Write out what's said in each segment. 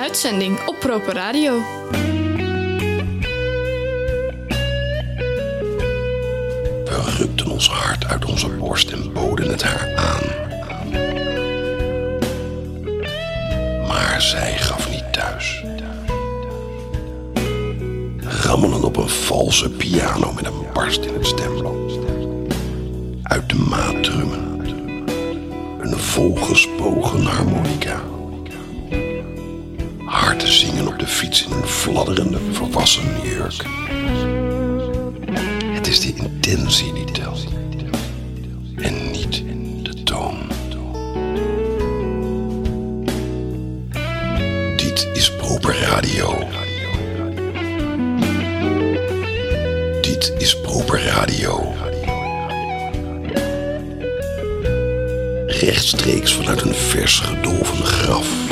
uitzending op Proper Radio. We rukten ons hart uit onze borst en boden het haar aan. Maar zij gaf niet thuis. Rammelen op een valse piano met een barst in het stemblad. Uit de maat drummen. Een volgespogen harmonica. Hard zingen op de fiets in een fladderende volwassen jurk. Het is de intentie die telt. En niet de toon. Dit is proper radio. Dit is proper radio. Rechtstreeks vanuit een vers gedolven graf.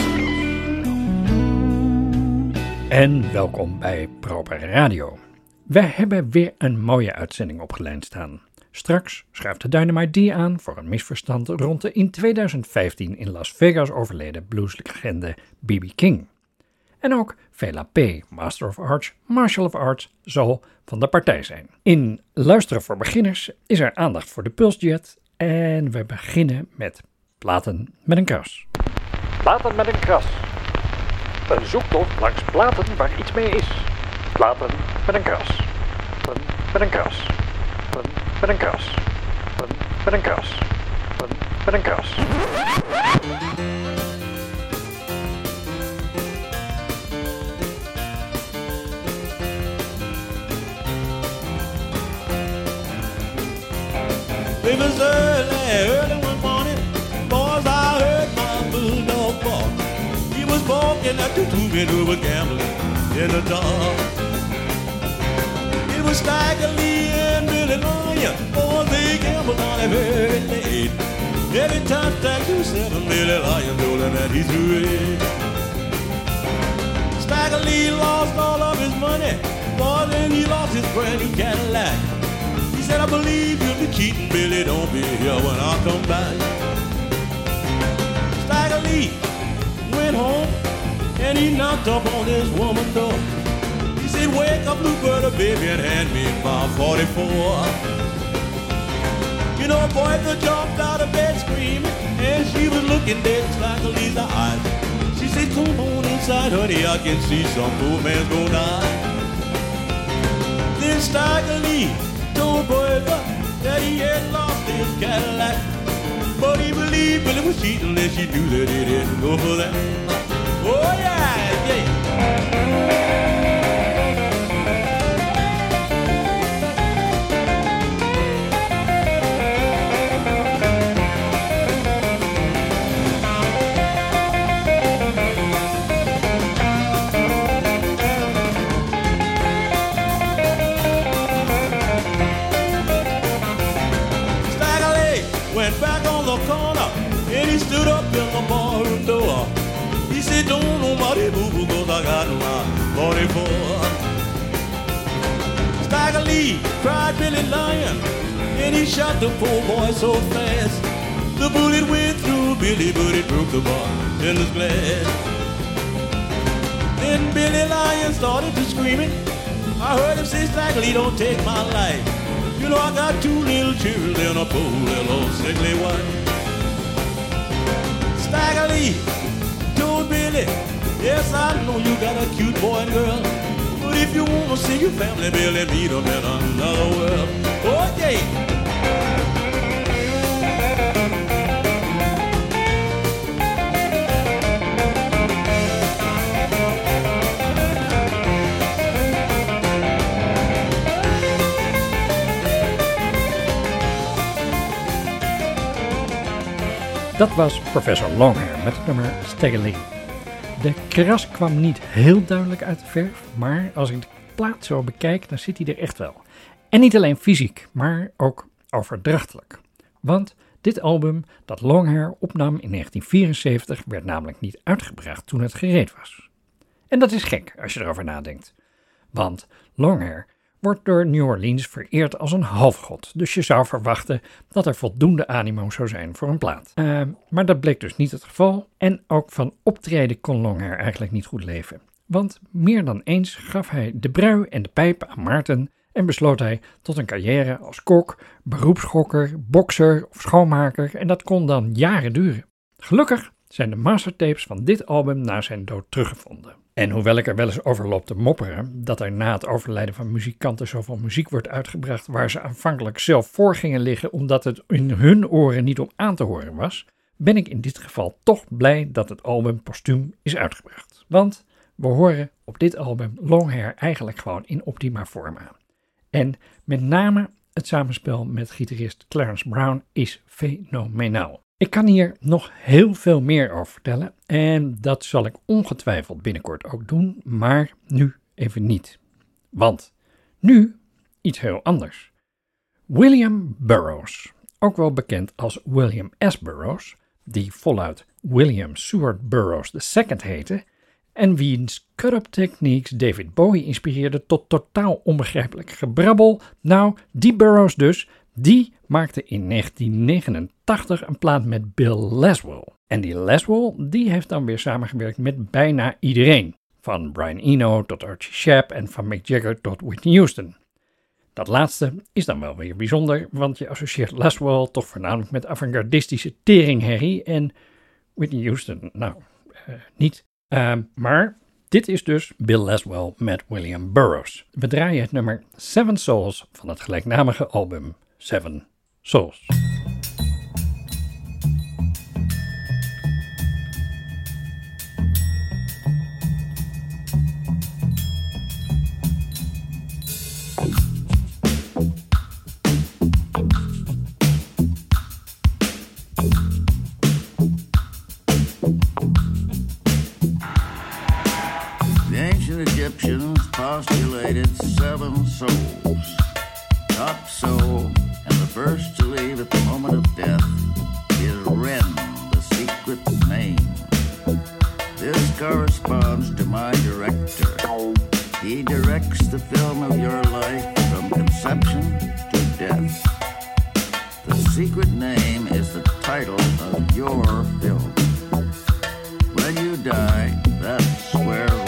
En welkom bij Proper Radio. Wij hebben weer een mooie uitzending opgeleid staan. Straks schuift de Dynamite D aan voor een misverstand rond de in 2015 in Las Vegas overleden blueslegende B.B. King. En ook Vela P., Master of Arts, Marshal of Arts, zal van de partij zijn. In Luisteren voor Beginners is er aandacht voor de Pulsjet en we beginnen met Platen met een kras. Platen met een kras. Een zoektocht langs platen waar iets mee is. Platen met een kras. Platen met een kras. Platen met een kras. Platen met een kras. Platen met een kras. Early, early at the two men who were gambling in the dark. It was Stagger Lee and Billy Lyon, boys, they gambled on it very late. Every time Stagger seven, Billy Lyon told him that he threw it. Stagger Lee lost all of his money, boys, and he lost his brand new Cadillac. He said, I believe you'll be cheating, Billy. Don't be here when I come back. Stagger Lee went home and he knocked up on his woman's door. He said, Wake up, Bluebird, baby, and hand me my 44. You know, boy, the jumped out of bed screaming, and she was looking dead like a Lee's eyes. She said, Come on inside, honey, I can see some man's gonna die. Then Stagger Lee told Bertha that he had lost his Cadillac. But he believed Billy was cheating and she knew that he didn't go for that. Oh yeah! E aí? Move cause I got my 44. Stagger Lee cried Billy Lion and he shot the poor boy so fast. The bullet went through Billy, but it broke the bar in his glass. Then Billy Lion started to screaming. I heard him say, Stagger Lee, don't take my life. You know I got two little children, a poor little sickly wife. Stagger Lee told Billy, yes, I know you got a cute boy and girl. But if you wanna see your family, Billy, meet them in another world. Oh, yeah. Dat was professor Longhair met het nummer Stagger Lee. De kras kwam niet heel duidelijk uit de verf, maar als ik de plaat zo bekijk, dan zit hij er echt wel. En niet alleen fysiek, maar ook overdrachtelijk. Want dit album dat Longhair opnam in 1974 werd namelijk niet uitgebracht toen het gereed was. En dat is gek als je erover nadenkt. Want Longhair wordt door New Orleans vereerd als een halfgod, dus je zou verwachten dat er voldoende animo zou zijn voor een plaat. Uh, maar dat bleek dus niet het geval en ook van optreden kon Longhair eigenlijk niet goed leven. Want meer dan eens gaf hij de brui en de pijp aan Maarten en besloot hij tot een carrière als kok, beroepsgokker, bokser of schoonmaker en dat kon dan jaren duren. Gelukkig zijn de mastertapes van dit album na zijn dood teruggevonden. En hoewel ik er wel eens over loop te mopperen dat er na het overlijden van muzikanten zoveel muziek wordt uitgebracht waar ze aanvankelijk zelf voor gingen liggen omdat het in hun oren niet om aan te horen was, ben ik in dit geval toch blij dat het album postuum is uitgebracht. Want we horen op dit album Longhair eigenlijk gewoon in optima vorm aan. En met name het samenspel met gitarist Clarence Brown is fenomenaal. Ik kan hier nog heel veel meer over vertellen en dat zal ik ongetwijfeld binnenkort ook doen, maar nu even niet. Want nu iets heel anders. William Burroughs, ook wel bekend als William S. Burroughs, die voluit William Seward Burroughs II heette, en wiens cut-up techniques David Bowie inspireerde tot totaal onbegrijpelijk gebrabbel. Nou, die Burroughs dus, die maakte in 1989 een plaat met Bill Laswell. En die Laswell, die heeft dan weer samengewerkt met bijna iedereen. Van Brian Eno tot Archie Shepp en van Mick Jagger tot Whitney Houston. Dat laatste is dan wel weer bijzonder, want je associeert Laswell toch voornamelijk met avant-gardistische teringherrie en Whitney Houston, nou, uh, niet. Uh, maar dit is dus Bill Laswell met William Burroughs. We draaien het nummer Seven Souls van het gelijknamige album Seven Souls. The ancient Egyptians postulated seven souls. Top soul, and the first to leave at the moment of death, is Ren, the secret name. This corresponds to my director. He directs the film of your life from conception to death. The secret name is the title of your film. When you die, that's where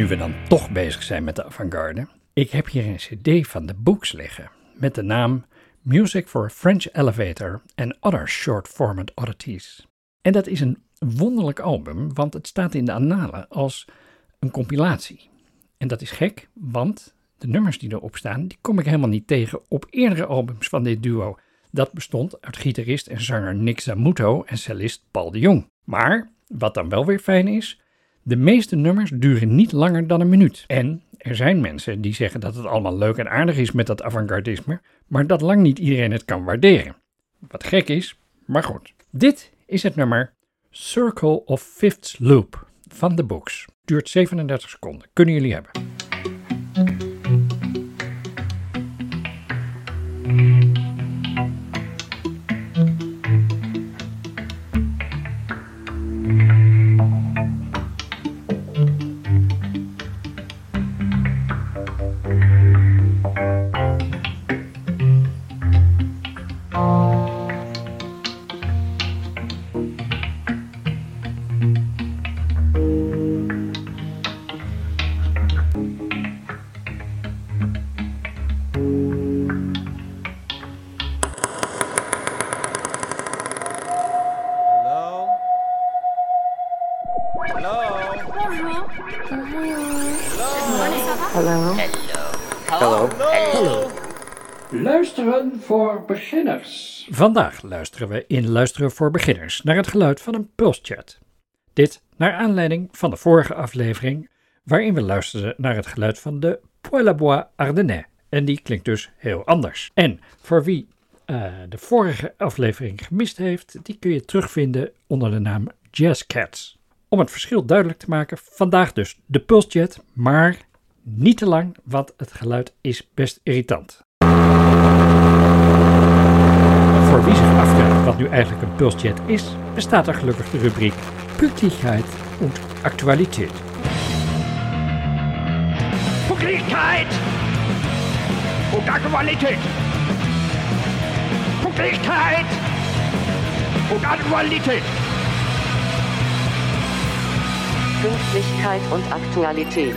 nu we dan toch bezig zijn met de avant-garde, ik heb hier een cd van de Books liggen met de naam Music for a French Elevator and Other Short Format Oddities. En dat is een wonderlijk album, want het staat in de annalen als een compilatie. En dat is gek, want de nummers die erop staan, die kom ik helemaal niet tegen op eerdere albums van dit duo. Dat bestond uit gitarist en zanger Nick Zamuto en cellist Paul de Jong. Maar, wat dan wel weer fijn is, de meeste nummers duren niet langer dan een minuut. En er zijn mensen die zeggen dat het allemaal leuk en aardig is met dat avant-gardisme, maar dat lang niet iedereen het kan waarderen. Wat gek is, maar goed. Dit is het nummer Circle of Fifths Loop van de Books. Duurt 37 seconden. Kunnen jullie hebben. Vandaag luisteren we in Luisteren voor Beginners naar het geluid van een pulschat. Dit naar aanleiding van de vorige aflevering, waarin we luisterden naar het geluid van de Poil à Bois Ardennais. En die klinkt dus heel anders. En voor wie eh, de vorige aflevering gemist heeft, die kun je terugvinden onder de naam Jazz Cats. Om het verschil duidelijk te maken, vandaag dus de pulsjet, maar niet te lang, want het geluid is best irritant. Voor wie zich afvraagt wat nu eigenlijk een pulsjet is, bestaat er gelukkig de rubriek Pünktlichkeit und Aktualität. Pünktlichkeit und Aktualität. Pünktlichkeit und Aktualität. Pünktlichkeit und Aktualität.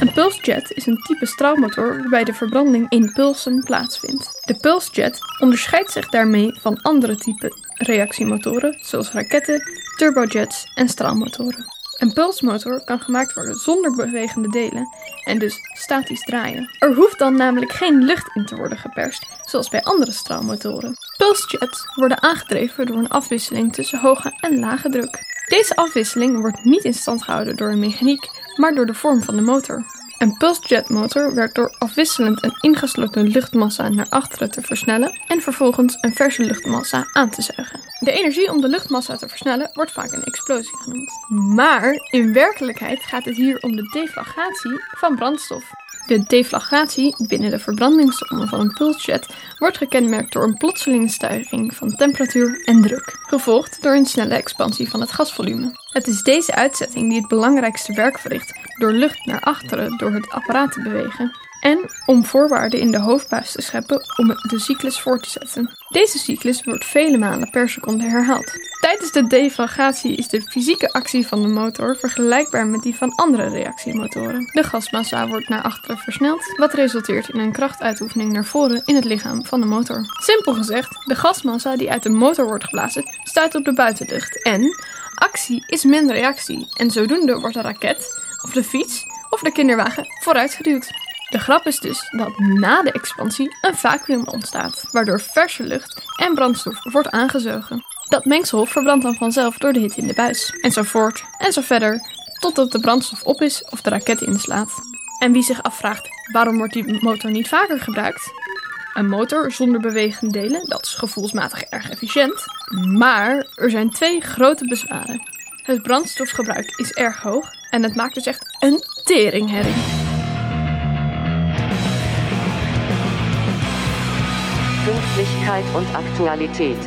Een pulsjet is een type straalmotor waarbij de verbranding in pulsen plaatsvindt. De pulsjet onderscheidt zich daarmee van andere type reactiemotoren, zoals raketten, turbojets en straalmotoren. Een pulsmotor kan gemaakt worden zonder bewegende delen en dus statisch draaien. Er hoeft dan namelijk geen lucht in te worden geperst, zoals bij andere straalmotoren. Pulsjets worden aangedreven door een afwisseling tussen hoge en lage druk. Deze afwisseling wordt niet in stand gehouden door een mechaniek, maar door de vorm van de motor. Een pulsjetmotor werkt door afwisselend een ingesloten luchtmassa naar achteren te versnellen en vervolgens een verse luchtmassa aan te zuigen. De energie om de luchtmassa te versnellen wordt vaak een explosie genoemd. Maar in werkelijkheid gaat het hier om de deflagratie van brandstof. De deflagratie binnen de verbrandingszone van een pulsjet wordt gekenmerkt door een plotselinge stijging van temperatuur en druk, gevolgd door een snelle expansie van het gasvolume. Het is deze uitzetting die het belangrijkste werk verricht door lucht naar achteren door het apparaat te bewegen en om voorwaarden in de hoofdbuis te scheppen om de cyclus voor te zetten. Deze cyclus wordt vele malen per seconde herhaald. Tijdens de deflagratie is de fysieke actie van de motor vergelijkbaar met die van andere reactiemotoren. De gasmassa wordt naar achteren versneld, wat resulteert in een krachtuitoefening naar voren in het lichaam van de motor. Simpel gezegd, de gasmassa die uit de motor wordt geblazen stuit op de buitenlucht en actie is min reactie en zodoende wordt de raket of de fiets of de kinderwagen vooruitgeduwd. De grap is dus dat na de expansie een vacuüm ontstaat, waardoor verse lucht en brandstof wordt aangezogen. Dat mengsel verbrandt dan vanzelf door de hitte in de buis, enzovoort en zo verder, totdat de brandstof op is of de raket inslaat. En wie zich afvraagt waarom wordt die motor niet vaker gebruikt? Een motor zonder bewegende delen, dat is gevoelsmatig erg efficiënt. Maar er zijn twee grote bezwaren. Het brandstofgebruik is erg hoog en het maakt dus echt een teringherrie. Pünktlichkeit und Aktualität.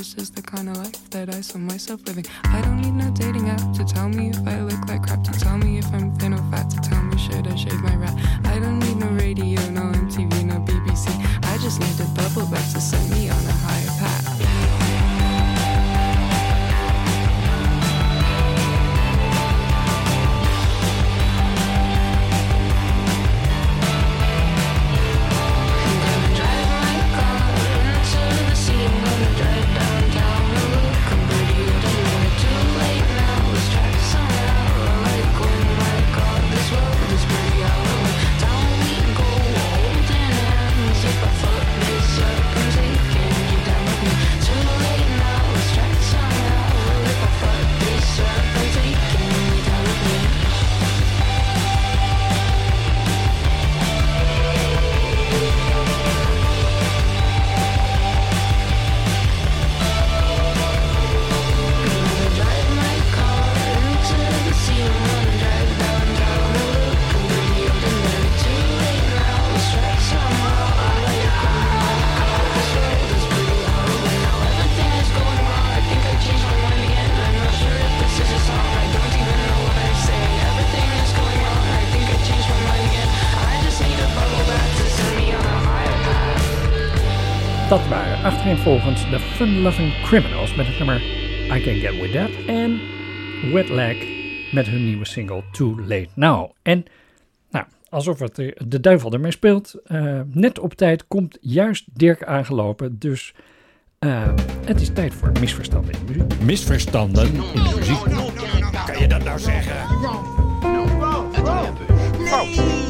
This is the kind of life that I saw myself living. I don't achtereenvolgens de Fun-Loving Criminals met het nummer I Can Get With That en Wet Leg met hun nieuwe single Too Late Now. En nou, alsof het de duivel ermee speelt, eh, net op tijd komt juist Dirk aangelopen, dus eh, het is tijd voor misverstanden in de muziek. Misverstanden in de muziek. Kan je dat nou zeggen? Wat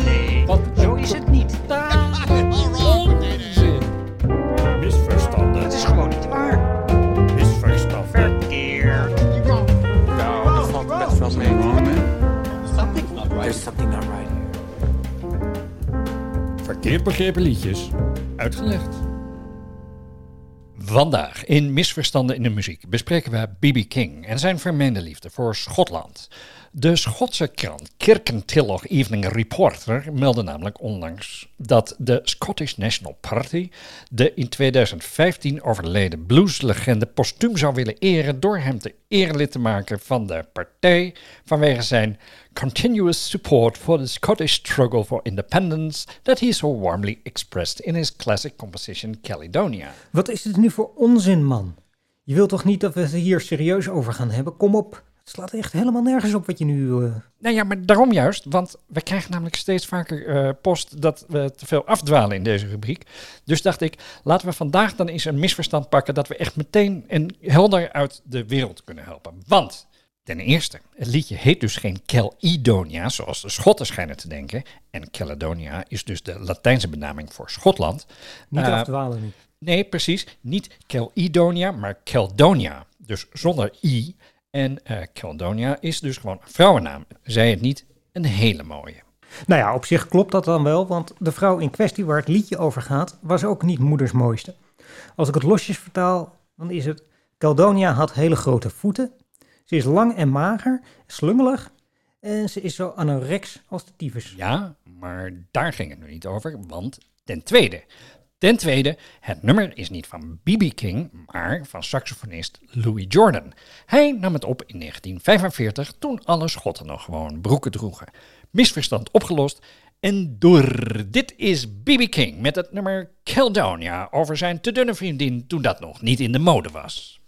Verkeerd liedjes. Uitgelegd. Vandaag in Misverstanden in de Muziek bespreken we B.B. King en zijn vermeende liefde voor Schotland. De Schotse krant Kirkentilloch Evening Reporter meldde namelijk onlangs dat de Scottish National Party de in 2015 overleden blueslegende postuum zou willen eren door hem te erelid te maken van de partij vanwege zijn continuous support for the Scottish struggle for independence that he so warmly expressed in his classic composition Caledonia. Wat is dit nu voor onzin, man? Je wilt toch niet dat we het hier serieus over gaan hebben? Kom op. Het slaat echt helemaal nergens op wat je nu... eh, Nou ja, maar daarom juist, want we krijgen namelijk steeds vaker eh, post dat we te veel afdwalen in deze rubriek. Dus dacht ik, laten we vandaag dan eens een misverstand pakken dat we echt meteen en helder uit de wereld kunnen helpen. Want, ten eerste, het liedje heet dus geen Caledonia, zoals de Schotten schijnen te denken. En Caledonia is dus de Latijnse benaming voor Schotland. niet Eh, afdwalen nu. Nee, precies. Niet Caledonia, maar Caldonia. Dus zonder i. En eh Caldonia is dus gewoon een vrouwennaam. Zij het niet een hele mooie. Nou ja, op zich klopt dat dan wel, want de vrouw in kwestie waar het liedje over gaat, was ook niet moeders mooiste. Als ik het losjes vertaal, dan is het... Caldonia had hele grote voeten. Ze is lang en mager, slungelig en ze is zo anorex als de tyfus. Ja, maar daar ging het nu niet over, want ten tweede. Ten tweede, het nummer is niet van B.B. King, maar van saxofonist Louis Jordan. Hij nam het op in 1945, toen alle Schotten nog gewoon broeken droegen. Misverstand opgelost. En door dit is B.B. King met het nummer Caledonia over zijn te dunne vriendin toen dat nog niet in de mode was.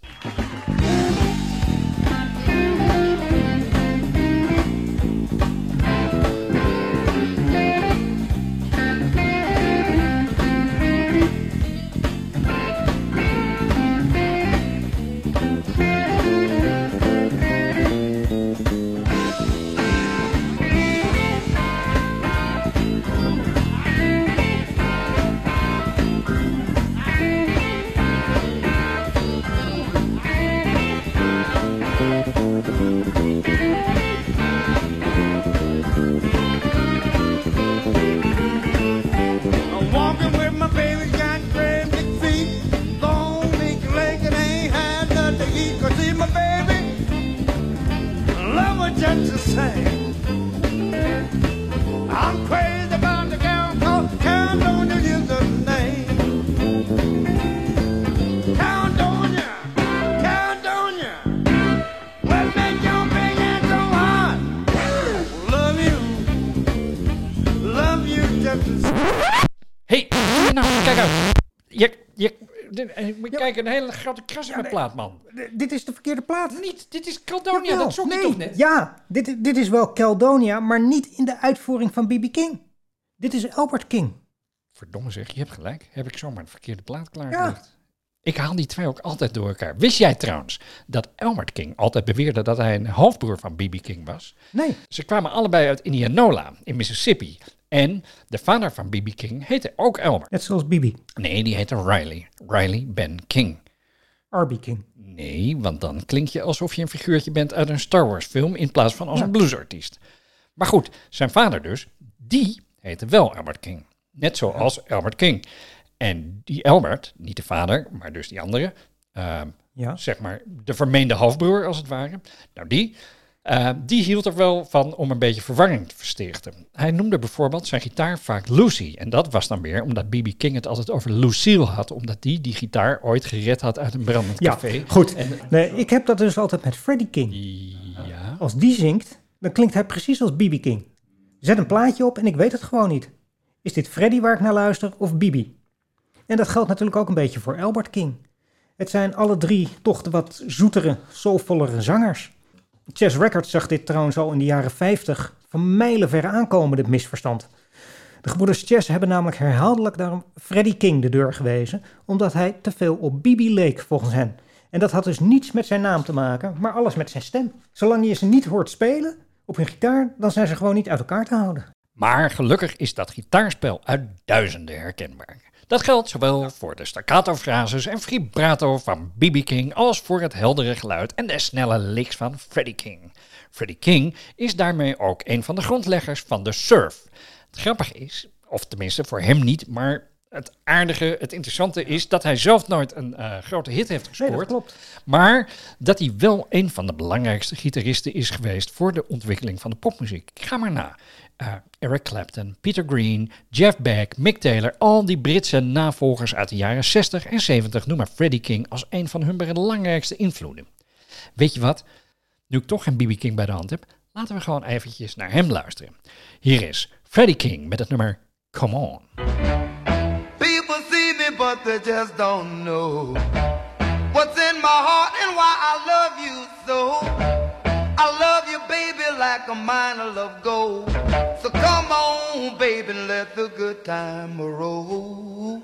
Kijken, een hele grote kras op mijn plaat, man. Dit is de verkeerde plaat. Niet, dit is Caldonia, Jawel, dat zocht je nee, toch net? Ja, dit, dit is wel Caledonia, maar niet in de uitvoering van B.B. King. Dit is Albert King. Verdomme zeg, je hebt gelijk. Heb ik zomaar de verkeerde plaat klaargelegd. Ik haal die twee ook altijd door elkaar. Wist jij trouwens dat Elmer King altijd beweerde dat hij een halfbroer van B.B. King was? Nee. Ze kwamen allebei uit Indianola in Mississippi. En de vader van B.B. King heette ook Elmer. Net zoals Bibi. Nee, die heette Riley. Riley Ben King. R.B. King. Nee, want dan klink je alsof je een figuurtje bent uit een Star Wars film in plaats van als een bluesartiest. Maar goed, zijn vader dus, die heette wel Albert King. Net zoals Albert King. En die Albert, niet de vader, maar dus die andere, ehm, Ja. zeg maar de vermeende halfbroer als het ware. Nou, die, eh, die hield er wel van om een beetje verwarring te verstichten. Hij noemde bijvoorbeeld zijn gitaar vaak Lucy. En dat was dan weer omdat B.B. King het altijd over Lucille had, omdat die die gitaar ooit gered had uit een brandend Ja, café. goed. Nee, ik heb dat dus altijd met Freddie King. Ja. Als die zingt, dan klinkt hij precies als B.B. King. Zet een plaatje op en ik weet het gewoon niet. Is dit Freddie waar ik naar luister of Bibi? En dat geldt natuurlijk ook een beetje voor Albert King. Het zijn alle drie toch de wat zoetere, soulvollere zangers. Chess Records zag dit trouwens al in de jaren 50 van mijlenver aankomen, dit misverstand. De gebroeders Chess hebben namelijk herhaaldelijk daarom Freddie King de deur gewezen, omdat hij te veel op Bibi leek volgens hen. En dat had dus niets met zijn naam te maken, maar alles met zijn stem. Zolang je ze niet hoort spelen op hun gitaar, dan zijn ze gewoon niet uit elkaar te houden. Maar gelukkig is dat gitaarspel uit duizenden herkenbaar. Dat geldt zowel voor de staccato-frases en vibrato van B.B. King als voor het heldere geluid en de snelle licks van Freddie King. Freddie King is daarmee ook een van de grondleggers van de surf. Het grappige is, of tenminste voor hem niet, maar het aardige, het interessante is dat hij zelf nooit een eh, grote hit heeft gescoord. Nee, dat klopt. Maar dat hij wel een van de belangrijkste gitaristen is geweest voor de ontwikkeling van de popmuziek. Ga maar na. Eh, Eric Clapton, Peter Green, Jeff Beck, Mick Taylor, al die Britse navolgers uit de jaren 60 en 70 noemen Freddie King als een van hun belangrijkste invloeden. Weet je wat? Nu ik toch geen B.B. King bij de hand heb, laten we gewoon eventjes naar hem luisteren. Hier is Freddie King met het nummer Come On. People see me, but they just don't know what's in my heart and why I love you so. I love you, baby, like a mine of gold. So come on, baby, let the good time roll.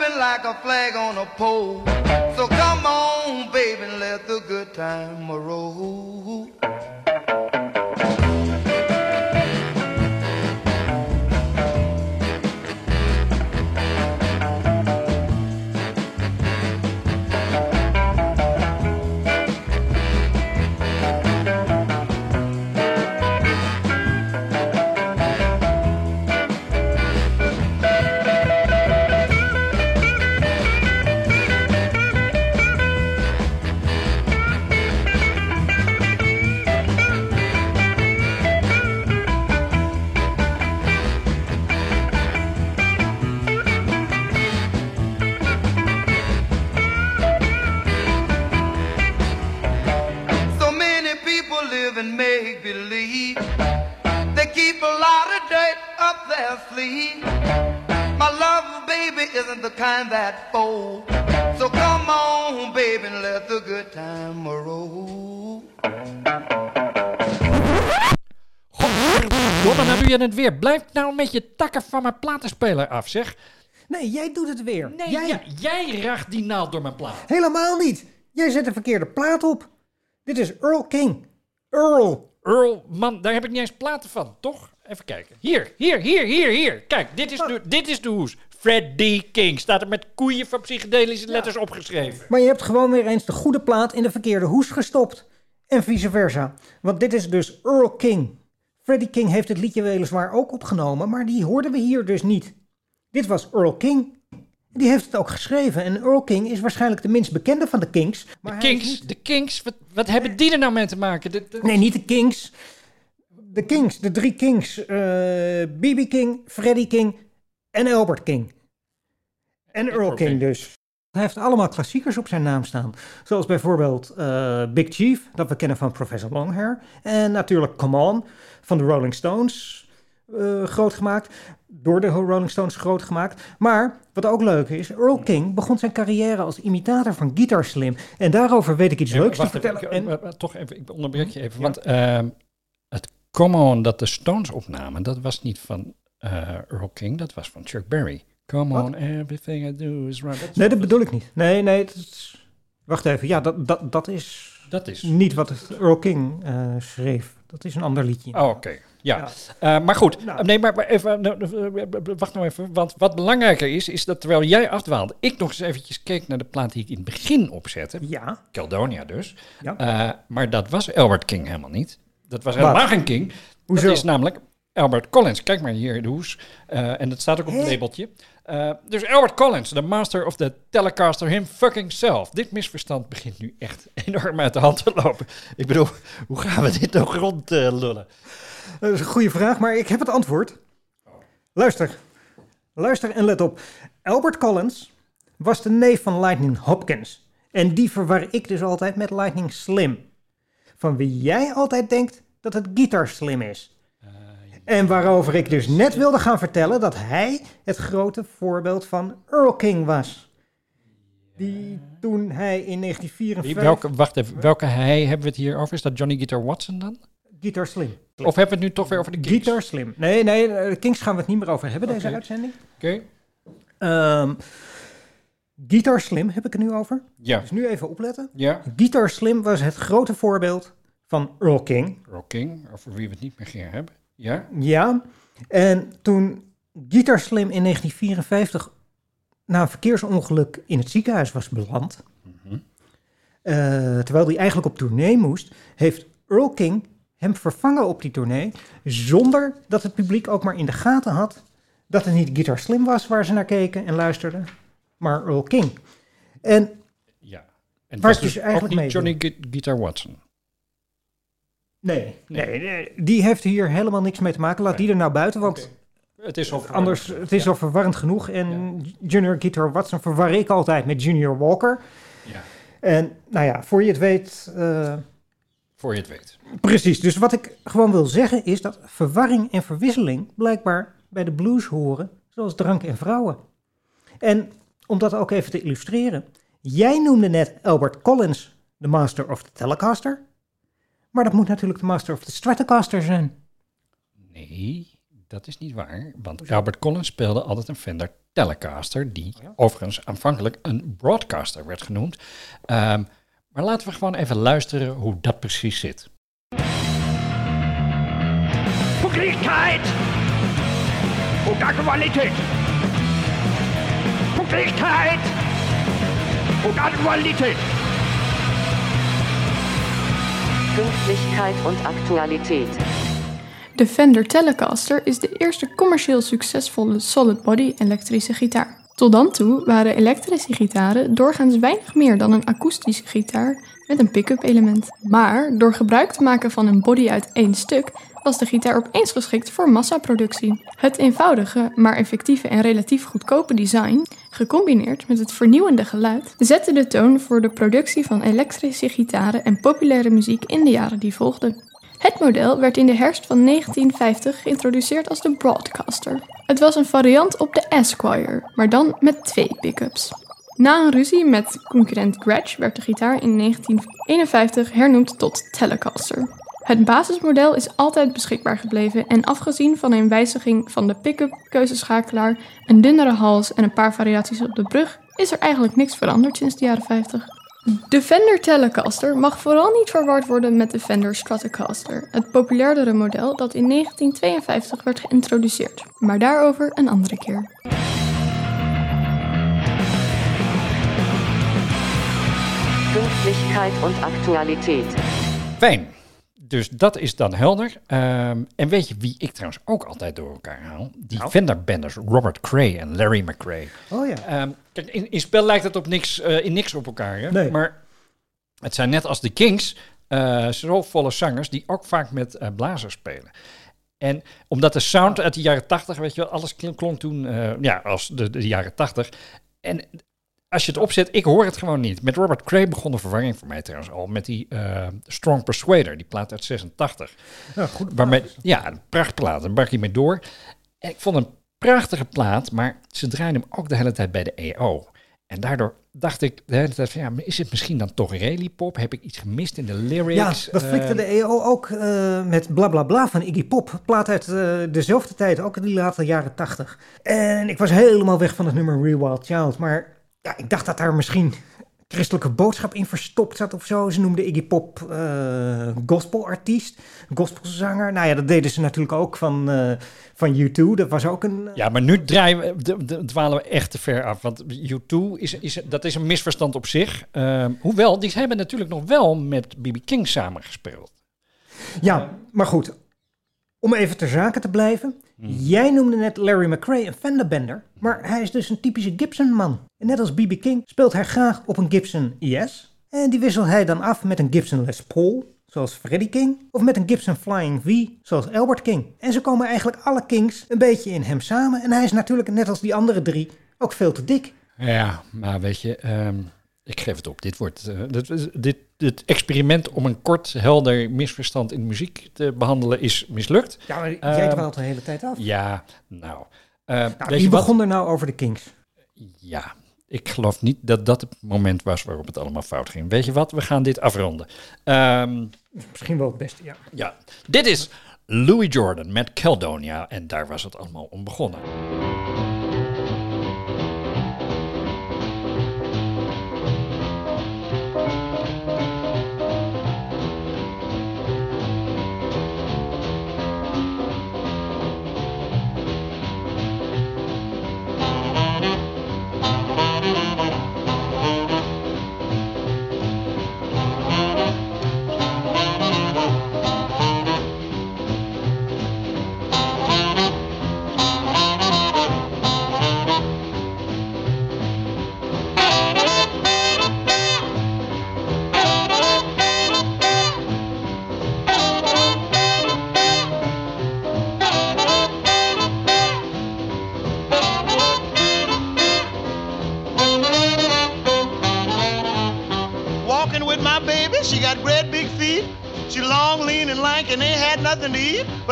Flipping like a flag on a pole. So come on, baby, let the good time roll. Je het weer. Blijf nou met je takken van mijn platenspeler af, zeg. Nee, jij doet het weer. Nee, jij... jij, jij raagt die naald door mijn plaat. Helemaal niet. Jij zet de verkeerde plaat op. Dit is Earl King. Earl. Earl, man, daar heb ik niet eens platen van, toch? Even kijken. Hier, hier, hier, hier, hier. Kijk, dit is de, dit is de hoes. Freddie King staat er met koeien van psychedelische letters opgeschreven. Maar je hebt gewoon weer eens de goede plaat in de verkeerde hoes gestopt. En vice versa. Want dit is dus Earl King. Freddie King heeft het liedje weliswaar ook opgenomen, maar die hoorden we hier dus niet. Dit was Earl King Die heeft het ook geschreven. En Earl King is waarschijnlijk de minst bekende van de Kings. Maar De Kings, de Kings, wat, wat hebben die er nou mee te maken? De- de- Nee, niet de Kings. De Kings, de drie Kings. eh B.B. King, Freddie King en Albert King. En Earl King. dus. Hij heeft allemaal klassiekers op zijn naam staan. Zoals bijvoorbeeld eh, Big Chief, dat we kennen van Professor Longhair. En natuurlijk Come On van de Rolling Stones. eh, groot gemaakt. Door de Rolling Stones groot gemaakt. Maar wat ook leuk is, Earl King begon zijn carrière als imitator van Guitar Slim. En daarover weet ik iets Ja, leuks te even, vertellen. ik- En- eh, toch even, ik onderbreek je even. Want ehm, het Come On dat de Stones opnamen, dat was niet van Earl King, dat was van Chuck Berry. Come Wat? on, everything I do is right. Dat, Nee, dat bedoel ik niet. Nee, nee. is- Wacht even. Ja, dat, dat, dat is dat is. niet wat Earl King eh, schreef. Dat is een ander liedje. Oh, oké. Ja. Ja. Eh, maar goed, Nou. nee, maar even, nou, eh, wacht nou even. Want wat belangrijker is, is dat terwijl jij afdwaalde, ik nog eens eventjes keek naar de plaat die ik in het begin opzette. Ja. Caledonia dus. Ja. Eh, maar dat was Albert King helemaal niet. Dat was helemaal geen King. Hoezo? Dat is namelijk Albert Collins. Kijk maar hier in de hoes. Eh, en dat staat ook op het Hè? labeltje. Eh, dus Albert Collins, de master of the Telecaster him fucking self. Dit misverstand begint nu echt enorm uit de hand te lopen. Ik bedoel, hoe gaan we dit nog rond eh, lullen? Dat is een goede vraag, maar ik heb het antwoord. Luister. Luister en let op. Albert Collins was de neef van Lightning Hopkins. En die verwar ik dus altijd met Lightning Slim. Van wie jij altijd denkt dat het Guitar Slim is. En waarover ik dus net wilde gaan vertellen dat hij het grote voorbeeld van Earl King was. Die toen hij in Wie, 1954... welke, wacht even, welke hij hebben we het hier over? Is dat Johnny Guitar Watson dan? Guitar Slim. Of hebben we het nu toch weer over de Kings? Guitar Slim. Nee, nee, de Kings gaan we het niet meer over hebben, deze uitzending. Oké. Ehm, Guitar Slim heb ik het nu over. Ja. Dus nu even opletten. Ja. Guitar Slim was het grote voorbeeld van Earl King. Earl King, over wie we het niet meer gaan hebben. Ja. Ja. En toen Guitar Slim in 1954 na een verkeersongeluk in het ziekenhuis was beland, eh, terwijl hij eigenlijk op tournee moest, heeft Earl King hem vervangen op die tournee, zonder dat het publiek ook maar in de gaten had dat het niet Guitar Slim was waar ze naar keken en luisterden, maar Earl King. En Ja. En het Waar was ik dus dus eigenlijk mee Johnny Gu- Guitar Watson. Nee, nee, nee, die heeft hier helemaal niks mee te maken. Laat die er nou buiten, want Het is al Anders, het is al verwarrend genoeg. En Junior Guitar Watson verwar ik altijd met Junior Walker. Ja. En nou ja, voor je het weet... eh, Voor je het weet. precies, dus wat ik gewoon wil zeggen is dat verwarring en verwisseling blijkbaar bij de blues horen, zoals drank en vrouwen. En om dat ook even te illustreren. Jij noemde net Albert Collins de Master of the Telecaster. Maar dat moet natuurlijk de Master of the Stratocaster zijn. Nee, dat is niet waar. Want Albert Collins speelde altijd een Fender Telecaster, die overigens aanvankelijk een Broadcaster werd genoemd. Ehm, maar laten we gewoon even luisteren hoe dat precies zit. Pünktlichkeit und Aktualität. Pünktlichkeit und Aktualität. Pünktlichkeit und Aktualität. De Fender Telecaster is de eerste commercieel succesvolle solid body elektrische gitaar. Tot dan toe waren elektrische gitaren doorgaans weinig meer dan een akoestische gitaar met een pick-up element. Maar door gebruik te maken van een body uit één stuk was de gitaar opeens geschikt voor massaproductie. Het eenvoudige, maar effectieve en relatief goedkope design, gecombineerd met het vernieuwende geluid, zette de toon voor de productie van elektrische gitaren en populaire muziek in de jaren die volgden. Het model werd in de herfst van 1950 geïntroduceerd als de Broadcaster. Het was een variant op de Esquire, maar dan met twee pick-ups. Na een ruzie met concurrent Gretsch werd de gitaar in 1951 hernoemd tot Telecaster. Het basismodel is altijd beschikbaar gebleven en afgezien van een wijziging van de pick-up, keuzeschakelaar, een dunnere hals en een paar variaties op de brug, is er eigenlijk niks veranderd sinds de jaren 50. De Fender Telecaster mag vooral niet verward worden met de Fender Stratocaster, het populairdere model dat in 1952 werd geïntroduceerd. Maar daarover een andere keer. Pünktlichkeit und Aktualität. Fijn. Dus dat is dan helder. Ehm, en weet je wie ik trouwens ook altijd door elkaar haal? Die Nou? Fender-benders, Robert Cray en Larry McRae. Oh ja. Ehm, kijk, in, in spel lijkt het op niks, eh, in niks op elkaar. Hè? Nee. Maar het zijn net als de Kings, eh zo volle zangers die ook vaak met eh, blazers spelen. En omdat de sound uit de jaren tachtig, weet je wel, alles klonk, toen eh, ja, als de, de jaren tachtig. En als je het opzet, ik hoor het gewoon niet. Met Robert Cray begon de verwarring voor mij trouwens al met die eh, Strong Persuader, die plaat uit 86. Ja, goede Waarmee, ja, een prachtplaat, brak hij mee door. En ik vond een prachtige plaat, maar ze draaiden hem ook de hele tijd bij de EO. En daardoor dacht ik de hele tijd van, ja, maar is het misschien dan toch rallypop? Heb ik iets gemist in de Ja, lyrics? dat flikte Eh, de EO ook eh, met bla bla bla van Iggy Pop. Plaat uit dezelfde tijd, ook in die late jaren tachtig. En ik was helemaal weg van het nummer Real Wild Child. Maar ja, ik dacht dat daar misschien christelijke boodschap in verstopt zat of zo. Ze noemden Iggy Pop eh gospelartiest, gospelzanger. Nou ja, dat deden ze natuurlijk ook van, eh, van U2. Dat was ook een... Ja, maar nu draaien we, dwalen we echt te ver af. Want U2, is, is, dat is een misverstand op zich. Ehm, hoewel, die hebben natuurlijk nog wel met B.B. King samengespeeld. Ja, maar goed. Om even ter zake te blijven. Jij noemde net Larry McRae een Fender-bender. Maar hij is dus een typische Gibson-man. En net als B.B. King speelt hij graag op een Gibson ES. En die wisselt hij dan af met een Gibson Les Paul, zoals Freddie King. Of met een Gibson Flying V, zoals Albert King. En zo komen eigenlijk alle Kings een beetje in hem samen. En hij is natuurlijk, net als die andere drie, ook veel te dik. Ja, maar weet je, ehm, ik geef het op. Dit wordt eh, dit, dit, dit experiment om een kort, helder misverstand in muziek te behandelen is mislukt. Ja, maar jij Ehm, dwaalt de hele tijd af. Ja, nou. eh, Nou, wie wat? begon er nou over de Kings? Ja, ik geloof niet dat dat het moment was waarop het allemaal fout ging. Weet je wat? We gaan dit afronden. Ehm, Misschien wel het beste, ja. ja, dit is Louis Jordan met Caledonia en daar was het allemaal om begonnen.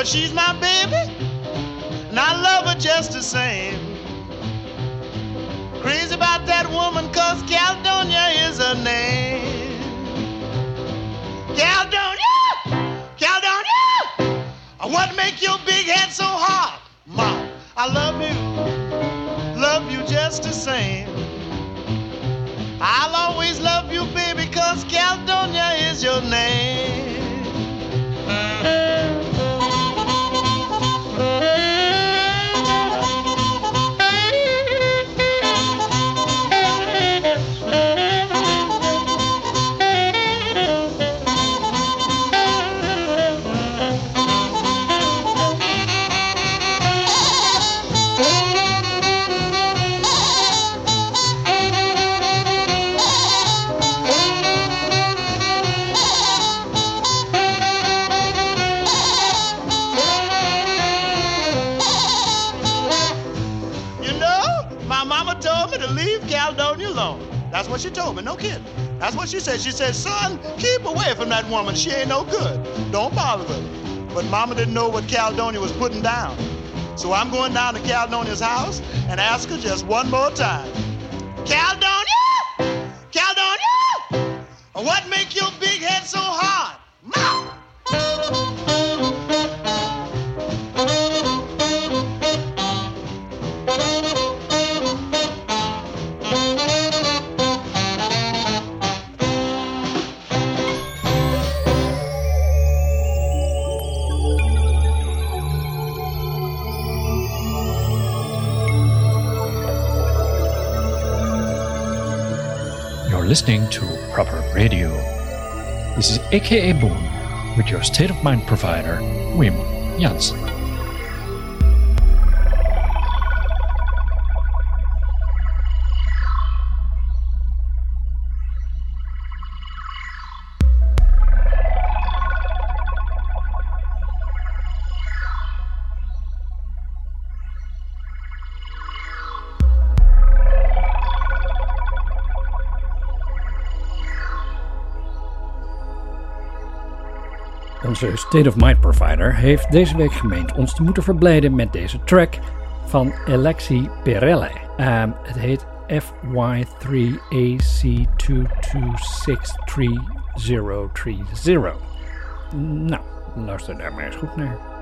She's my That's what she told me, no kidding. That's what she said. She said, son, keep away from that woman. She ain't no good. Don't bother with her. But mama didn't know what Caledonia was putting down. So I'm going down to Caledonia's house and ask her just one more time. Caledonia! Caledonia! What make your big head so listening to Proper Radio. This is AKA Boom, with your state of mind provider, Wim Jansen. Onze State of Mind provider heeft deze week gemeend ons te moeten verblijden met deze track van Alexi Perelle. Ehm, het heet FY3AC2263030. Nou, luister daar maar eens goed naar.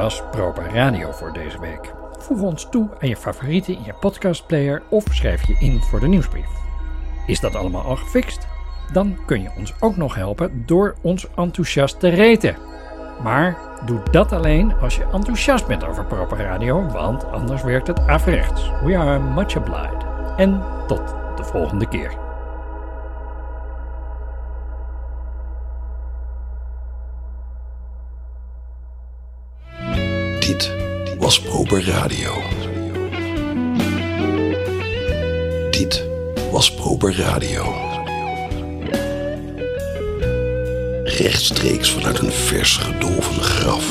Was Proper Radio voor deze week. Voeg ons toe aan je favorieten in je podcastplayer of schrijf je in voor de nieuwsbrief. Is dat allemaal al gefixt? Dan kun je ons ook nog helpen door ons enthousiast te reten. Maar doe dat alleen als je enthousiast bent over Proper Radio, want anders werkt het averechts. We are much obliged. En tot de volgende keer. Proper Radio. Dit was Proper Radio. Rechtstreeks vanuit een vers gedolven graf.